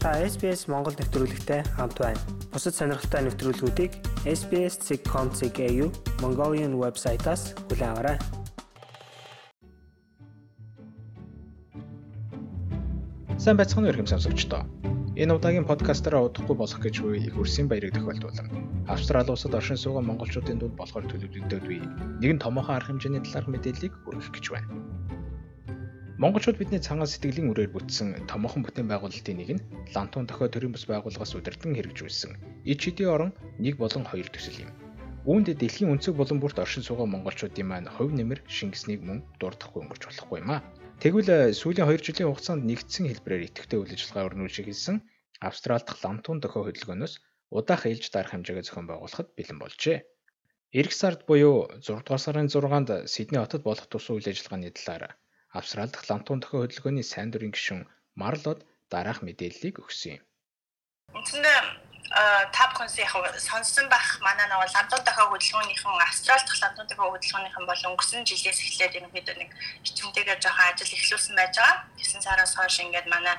Та SBS Монгол нэвтрүүлэгтэй хамт байна. Бусад сонирхолтой нэвтрүүлгүүдийг SBS.com.cg Mongolian вебсайтаас хүлээн аваарай. Сайн байцгаана уу хэм сонсогчдоо. Энэ удаагийн подкастаараа удахгүй болох гэж буй их үрсийн баярыг тохиолдуулна. Австрали улсад оршин суугаа монголчуудын дунд болохоор төлөвлөгдөд буй нэгэн томоохон арга хэмжээний талаарх мэдээллийг хүргэх гэж байна. Монголчууд бидний цагаан сэтгэлийн үрээр бүтсэн томоохон бүтээн байгуулалтын нэг нь Лантун дохио төрийн бас байгууллагаас удирдан хэрэгжүүлсэн ИЧД орон 1 болон 2 төсөл юм. Үүнд дэлхийн өнцөг болон бүрт оршин суугаа монголчуудын маань хувь нэмэр шингэснийг мөн дурдахгүй өнгөрч болохгүй юм а. Тэгвэл сүүлийн 2 жилийн хугацаанд нэгдсэн хэлбэрээр идэвхтэй үйл ажиллагаа өрнүүлж хэлсэн Австрали дахь Лантун дохио хөдөлгөөнөөс удаах ээлж дарах хэмжээгээ зохион байгуулахад бэлэн болжээ. Ирэх сард буюу 6 дугаар сарын 6-нд Сидней хотод болох тус үйл ажиллагааны талаар Австрали дахь лантун дохио хөдөлгөөний сайн дурын гишүүн Марлод дараах мэдээллийг өгсөн юм. Үндсэндээ та бүхэн яг сонссон байх манай нэг лантун дохио хөдөлгөөнийхэн Австрали дахь лантун дохио хөдөлгөөнийхэн бол өнгөрсөн жилээс эхлээд ерөнхийдөө нэг хичмэтэйгээр жоохон ажил эхлүүлсэн байж байгаа. 9 сараас хойш ингээд манай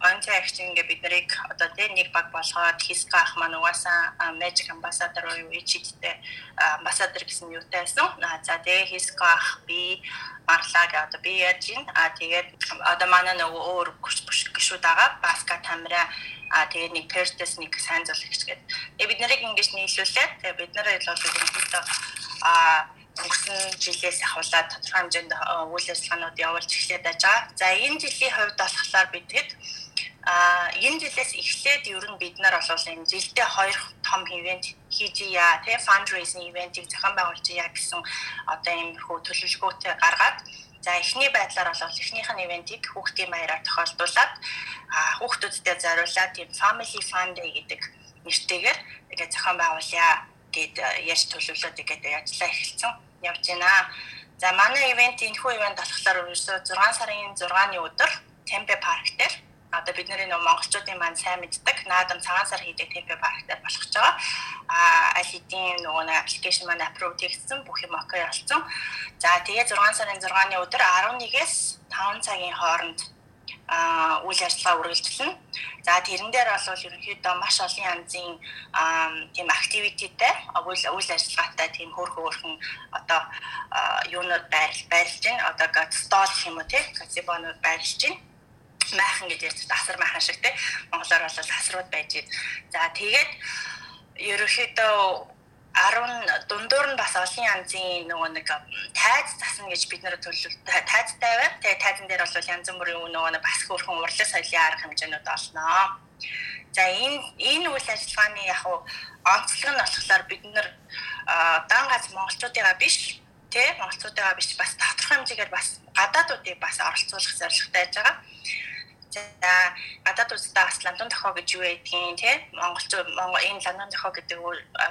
онцгой агч ингээд бид нарыг одоо тэ нэг баг болгоод хисга ах маань угаасаа Magic Ambassador уу ичидтэй амбассадор гэсэн юутай байсан. За тэгээ хисга ах би барлаа гэ одоо би яаж ин а тэгээд одоо манай нөгөө өөр гүш гүшүүд байгаа баска тамира а тэгээд нэг перстэс нэг сайн золагч гэдэг. Тэгээ бид нарыг ингэж нийлүүлээд тэгээ бид нарыг бол ерөнхийдөө а өнгөрсөн жилээс ахуулаад тодорхой хэмжээнд үйл ажиллагаанууд явуулж эхлээд байгаа. За энэ жилийн хувьд болохоор бидэд а энэ жилээс эхлээд ер нь бид нар бол энэ жилдээ хоёр том ивент хийж яа тий fundraising ивентийг зохион байгуулж яа гэсэн одоо ийм хөө төлөвлөгөөтэй гаргаад За эхний байдлаар бол эхнийх нь ивентийг хүүхдийн баяраар тохиолдуулаад хүүхдүүдтэй зориулаад тийм family fun day гэдэг нэртэйгээр тэгээд зохион байгуулъя гэд яаж төлөвлөлөөд тэгээд ажиллаа эхэлсэн явж байна. За манай ивент энэ хүү ивент болохоор ерөөсөө 6 сарын 6-ны өдөр Темпе парк дээр одоо бидний нөгөө монголчуудын маань сайн мэддэг наадам цагаан сар хийдэг темпе парктай болох ч байгаа. А аль хэдийн нөгөө аппликейшн маань аппрув хийгдсэн бүх юм окей болсон. За тэгээ 6 сарын 6-ны өдөр 11-ээс 5 цагийн хооронд үйл ажиллагаа үргэлжлэнэ. За тэрэн дээр бол ерөнхийдөө маш олон янзын тийм активититэй үйл ажиллагаатай тийм хөөрхөн хөөрхөн одоо юунууд байр байрлж байна. Одоо стол юм уу тий газибонууд байрлж байна майхан гэж ярьж асар майхан шиг те монголоор бол асрууд байж байна. За тэгээд ерөөхдөө 10 дундуур нь бас олон янзын нөгөө нэг тайз засна гэж бид нэр төлөв тайзтай байна. Тэгээ тайзан дээр бол янз бүрийн нөгөө нэг бас хөөрхөн урлаг соёлын арга хэмжээнүүд олно. За энэ энэ үйл ажиллагааны яг онцлог нь болохоор бид нэр дан гац монголчуудыгаа биш тий монголчуудыгаа биш бас тодорхой хэмжээгээр бас гадаадуудыг бас оролцуулах зорилготой байж байгаа. За гадаад улсдаа бас ландон тохио гэж юу байдгийг тий монголчууд монгол энэ ландон тохио гэдэг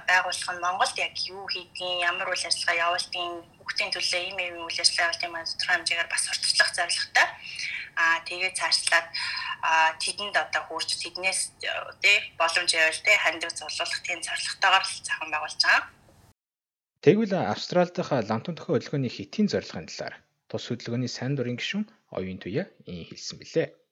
байгууллага нь Монголд яг юу хийдгийг ямар үйл ажиллагаа явуулдгийг хүүхдийн төлөө ийм ийм үйл ажиллагаа явуулдгийг маань тодорхой хэмжээгээр бас сурталчлах зорилготой. Аа тэгээд цаашлаад тэдэнд одоо хурж тэднээс тий боломж явал тий хандив зулуулах тийм зорилготойгоор л зохион байгуулж байгаа. Тэгвэл Австрали дахь лантун тохио хөдөлгөөний хэтийн зорилгын талаар тус хөдөлгөөний сайн дурын гишүүн оюун туяа ин хэлсэн билээ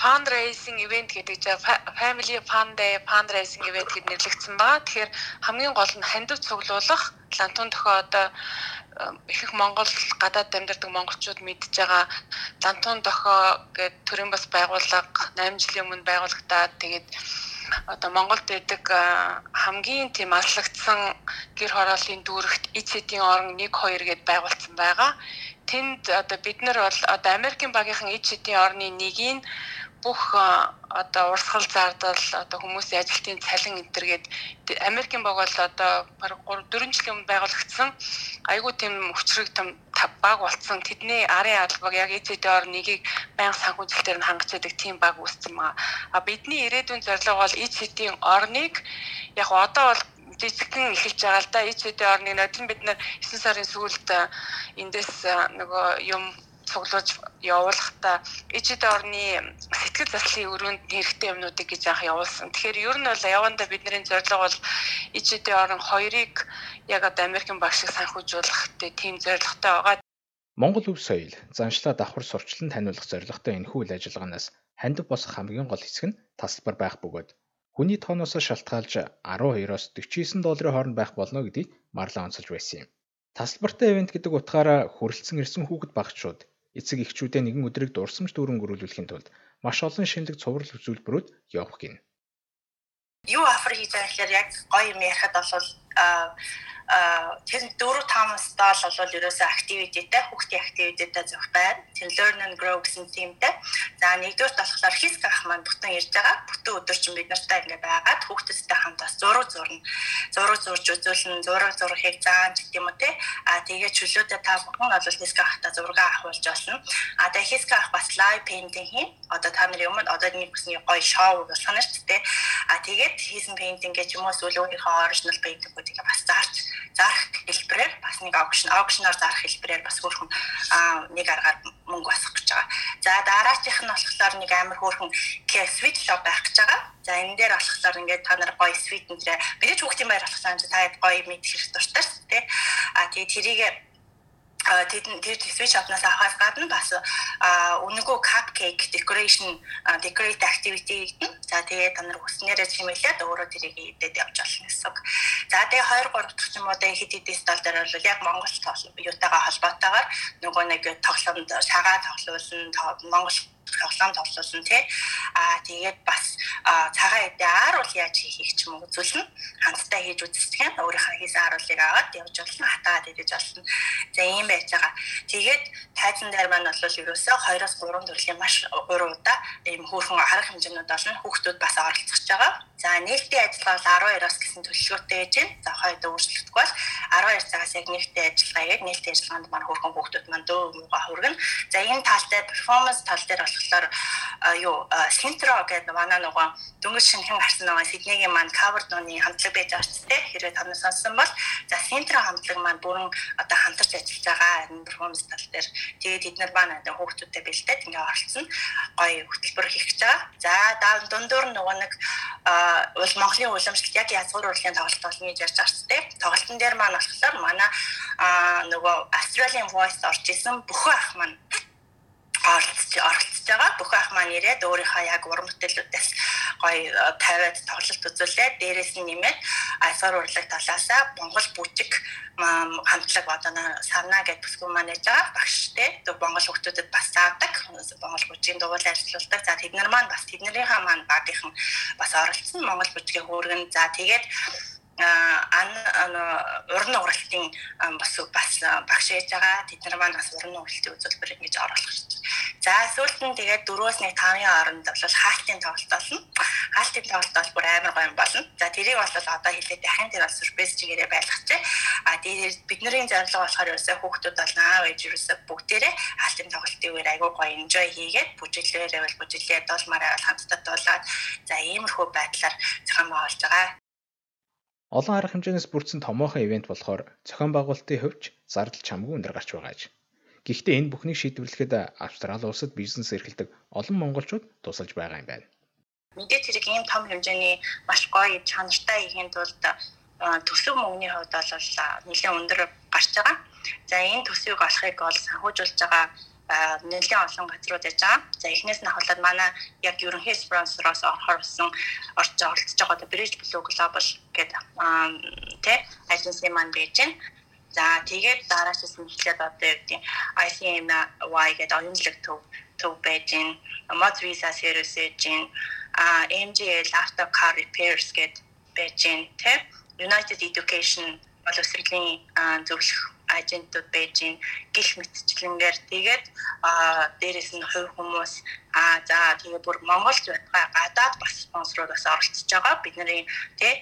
fundraising event гэдэг чинь family fun day fundraising event гэд нэрлэгдсэн байгаа. Тэгэхээр хамгийн гол нь хандив цуглуулах лантун тохио одоо их Монгол гадаад амьдардаг монголчууд мэдж байгаа лантун дохоо гэдэг төрийн бас байгууллага 8 жилийн өмнө байгуулагдаад тэгээд одоо Монголд байдаг хамгийн тийм аллагдсан гэр хорооллын дүүрэгт ИЦТ-ийн орон 1 2 гэд байгуулсан байгаа. Тэнд одоо бид нар бол одоо Америкийн багийнхан ИЦТ-ийн орны нэгийг бүх одоо урсгал зардал одоо хүмүүсийн ажилтны цалин энтергээд Америкийн баг бол одоо баг 3 4 жилийн өмнө байгуулагдсан айгүй тийм хүчрэг том баг болцсон тэдний арын албаг яг ECD-оор нэгийг байнга санхүүжилтээр нь хангаж байдаг тийм баг үүссэн байгаа. А бидний ирээдүйн зорилго бол ECD-ийн орныг яг одоо бол жижигхэн эхэлж байгаа л да. ECD орныг нодлон бид нар 9 сарын сүүлд эндээс нөгөө юм цуглуулж явуулахдаа ижид орны сэтгэл заслын өрөөнд хэрэгтэй юмнуудыг гэж анх явуулсан. Тэгэхээр ер нь бол явандаа бидний зорилго бол ижид орн хоёрыг яг одоо Америкийн багш шиг санхүүжүүлэх тийм зорилготой байгаа. Монгол өв соёл, заншлаа давхар сурчлан таниулах зорилготой энэхүү үйл ажиллагаанаас хандив босох хамгийн гол хэсэг нь тасалбар байх бөгөөд хүний тооноос шалтгаалж 12-оос 49 долларын хооронд байх болно гэдгийг марлаа онцолж байсан юм. Тасалбартай ивент гэдэг утгаараа хүрэлцэн ирсэн хүүхэд багчууд эцэг эхчүүдээ нэгэн өдрийг дурсамж дүүрэн гөрүүлүүлэхийн тулд маш олон шинэлэг цуврал үзүүлбэрүүд явах гин. Юу афер хийж байгаа гэхээр яг гоё юм ярихад бол тэр 4 5 стал бол ерөөсөө активититэй хүүхдийн активититэй зөх байна. Тэр learn and grow гэсэн тимтэй. За нэгдүгээр болохоор хиск ах маань бүтэн ирж байгаа. Бүтэн өдөр чинь бид нартай ингээ байгаад хүүхдтэй хамт бас зураг зурна. Зураг зурж үзүүлэн зураг зурхийг заан гэх юм уу те. А тэгээ чөлөөтэй та бүхэн бол хиск ахтай зураг авахулж болно. А тэгээ хиск ах бас live painting хийн. Одоо та нар юм одоо нэг бүсний гоё шоу болох нь шүү дээ. А тэгээд хийсэн painting гэж юм уу эсвэл өөрийнхөө original painting-үүдийг бас зарч зарах хэлбэрээр бас нэг аукшн аукшнаар зарах хэлбэрээр бас хөөрхөн нэг аргаар мөнгө басах гэж байгаа. За дараачих нь болохоор нэг амар хөөрхөн свит шоп байх гэж байгаа. За энэ дээр болохоор ингээд та нар гоё свит нэрээ мэдээж хүүхдийн байр болох санаж та гоё мэд хэрэг дуртай дээ. А тэгээ тэрийг тэд тэр switch shop-наас авахаас гадна бас үнэгүй cupcake decoration decorate activity гэдэг. За тэгээд та нар хүснээрээ чимээлээд өөрөө тэрийг идээд явж болно гэсэн. За тэгээд 2 3 дахь юм уу дэ хэд хэдэн стол дээр бол яг Монгол юутайгаа холбоотойгоор нөгөө нэг тоглоомд шагаа тоглуулсан Монгол тоглоом тоглуулсан тий. Аа тэгээд бас цагаан эдээ ааруул яаж хийхийг ч юм уу үзүүлнэ. Хамтдаа хийж үзсгэн өөрийнхөө хийсэн ааруулыг аваад явж болно. Хатаад идэж болно. За ийм байж байгаа. Тэгээд тайзан дээр маань бол ерөөсөө 2-оос 3 төрлийн маш 3 удаа ийм хөөрхөн арга хэмжээнүүд олон хүүхдүүд бас оролцож байгаа. За нээлтийн ажиллагаа бол 12-оос гэсэн төлөвлөгөөтэй байж байна. За хойд өөрчлөгдөхгүй бол 12 цагаас яг нээлттэй ажиллагаа яг нээлттэй ажиллагаанд маань хөөрхөн хүүхдүүд маань дөө мууга хүргэн. За энэ тал дээр перформанс тал дээр болохоор юу синтро гэдэг манай нөгөө дөнгөж шинхэн гарсан нөгөө Сиднейгийн маань кавер дууны хамтлаг байж байгаа ч тийм хэрвээ та нар сонссон бол за синтро хамтлаг маань бүрэн одоо хамтарч ажиллаж байгаа энэ перформанс тал дээр тэгээд эдгээр маань одоо хүүхдүүдтэй бэлдээд ингээ оролцсон гоё хөтөлбөр хийх гэж байгаа. За дундуур нөгөө нэг уул Монголын уламжлалт яг язгуур урлагийн тоглолт болно гэж ярьж байгаа ч тийм тоглолтын дээр маань болохоор манай нөгөө Australian Voice орж исэн бүхэн ах маань оролцож оролцож байгаа. Бүх ах маань ирээд өөрийнхөө яг уран бүтээлүүдээс гоё тавиад тоглолт үзүүлээд дээрээс нь нэмээд альфар урлаг талаасаа Монгол бүжиг хамтлаг одоо савна гэдэг бүсгүй маань яж байгаа багштэй. Тэг Монгол хүмүүстэд бас заадаг. Монгол бүжгийн дугуйл ажиллаулдаг. За тэд нар маань бас тэднэрийнхээ маань багийнхан бас оролцсон Монгол бүжгийн хөөргөн. За тэгээд ан уран уралтын бас бас багш ээж байгаа. Тэд нар маань бас уран уралтын үзүүлбэр ингэж оруулах гэж. За сүүлд нь тэгээд 4-өөс 1 5-ын хооронд бол хаалтын тоглолт болно. Хаалтын тоглолт бол бүр амар гоё болно. За тэрийг бол одоо хэлээд дахин тэр бол surprise чигээрээ байлгачаа. А тэгээд бидний зорилго болохоор ерөөсөө хүүхдүүд бол аав ээж ерөөсөө бүгдээрээ хаалтын тоглолтын үеэр айгүй гоё enjoy хийгээд бүжиглээрээ бол бүжиглээд долмаараа бол хамтдаа дуулаад за иймэрхүү байдлаар зохион байгуулж байгаа. Олон арга хэмжээнээс бүрдсэн томоохон ивент болохоор зохион байгуулалтын хөвч зардал чамгүй өндөр гарч байгаа аж. Гэхдээ энэ бүхнийг шийдвэрлэхэд Австрали улсад бизнес эрхэлдэг олон монголчууд тусалж байгаа юм байна. Мэдээж хэрэг ийм том хэмжээний маш гоё чанартай ихийн тулд төсөв мөнгөний хувьд бол нэлээд өндөр гарч байгаа. За энэ төсвийг олохыг бол санхүүжүүлж байгаа нэлээд олон газрууд яж байгаа. За эхнээс нь ахуулаад манай яг ерөнхий спонсороос орхорсон орж оролцож байгаа одоо Bridge Blue Global гэдэг тэ аженси маань байж байна. За тэгээд дараачаас нь эхлээд одоо юу гэдэг ICMY гэдэг оюунлаг төв төв байж байна. Mod Visa сервис байж байна. А MGL Auto Car Repairs гэдэг байж байна. Тэ United Education боловсролын зөвлөх ажентууд байж гин гих мэтчлэнгээр тэгээд дээрэс нь хувь хүмүүс а за тэгээ бүр Монголч байтугай гадаад бас спонсорууд бас оролцож байгаа. Бидний тий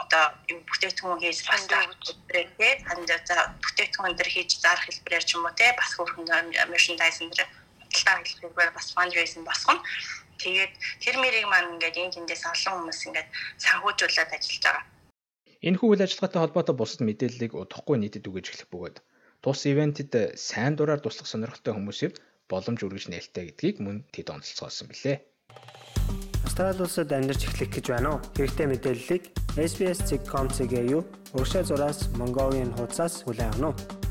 одоо бүтээгдэхүүн хийж бас тий танд за бүтээгдэхүүн дээр хийж зарах хэлбэрээр ч юм уу тий бас хөрхөн merchandise дээр худалдаа хэлбэрээр бас fundraising босгоно. Тэгээд тэр мэрийг маань ингээд энэ тэндээс олон хүмүүс ингээд санхүүжүүлээд ажиллаж байгаа Энэхүү үйл ажиллагаатай холбоотой бусад мэдээллийг удахгүй нийтэд үгэж эхлэх бөгөөд тус ивентэд сайн дураар туслах сонирхолтой хүмүүсэд боломж үргэж нээлттэй гэдгийг мөн тэд онцлцоосон билээ. Австрали улсад амьдарч эхлэх гэж байна уу? Хэрэгтэй мэдээллийг SBS.com.cg-ийн урагшаа зураас Mongolian хуудасаас хүлээн авах нь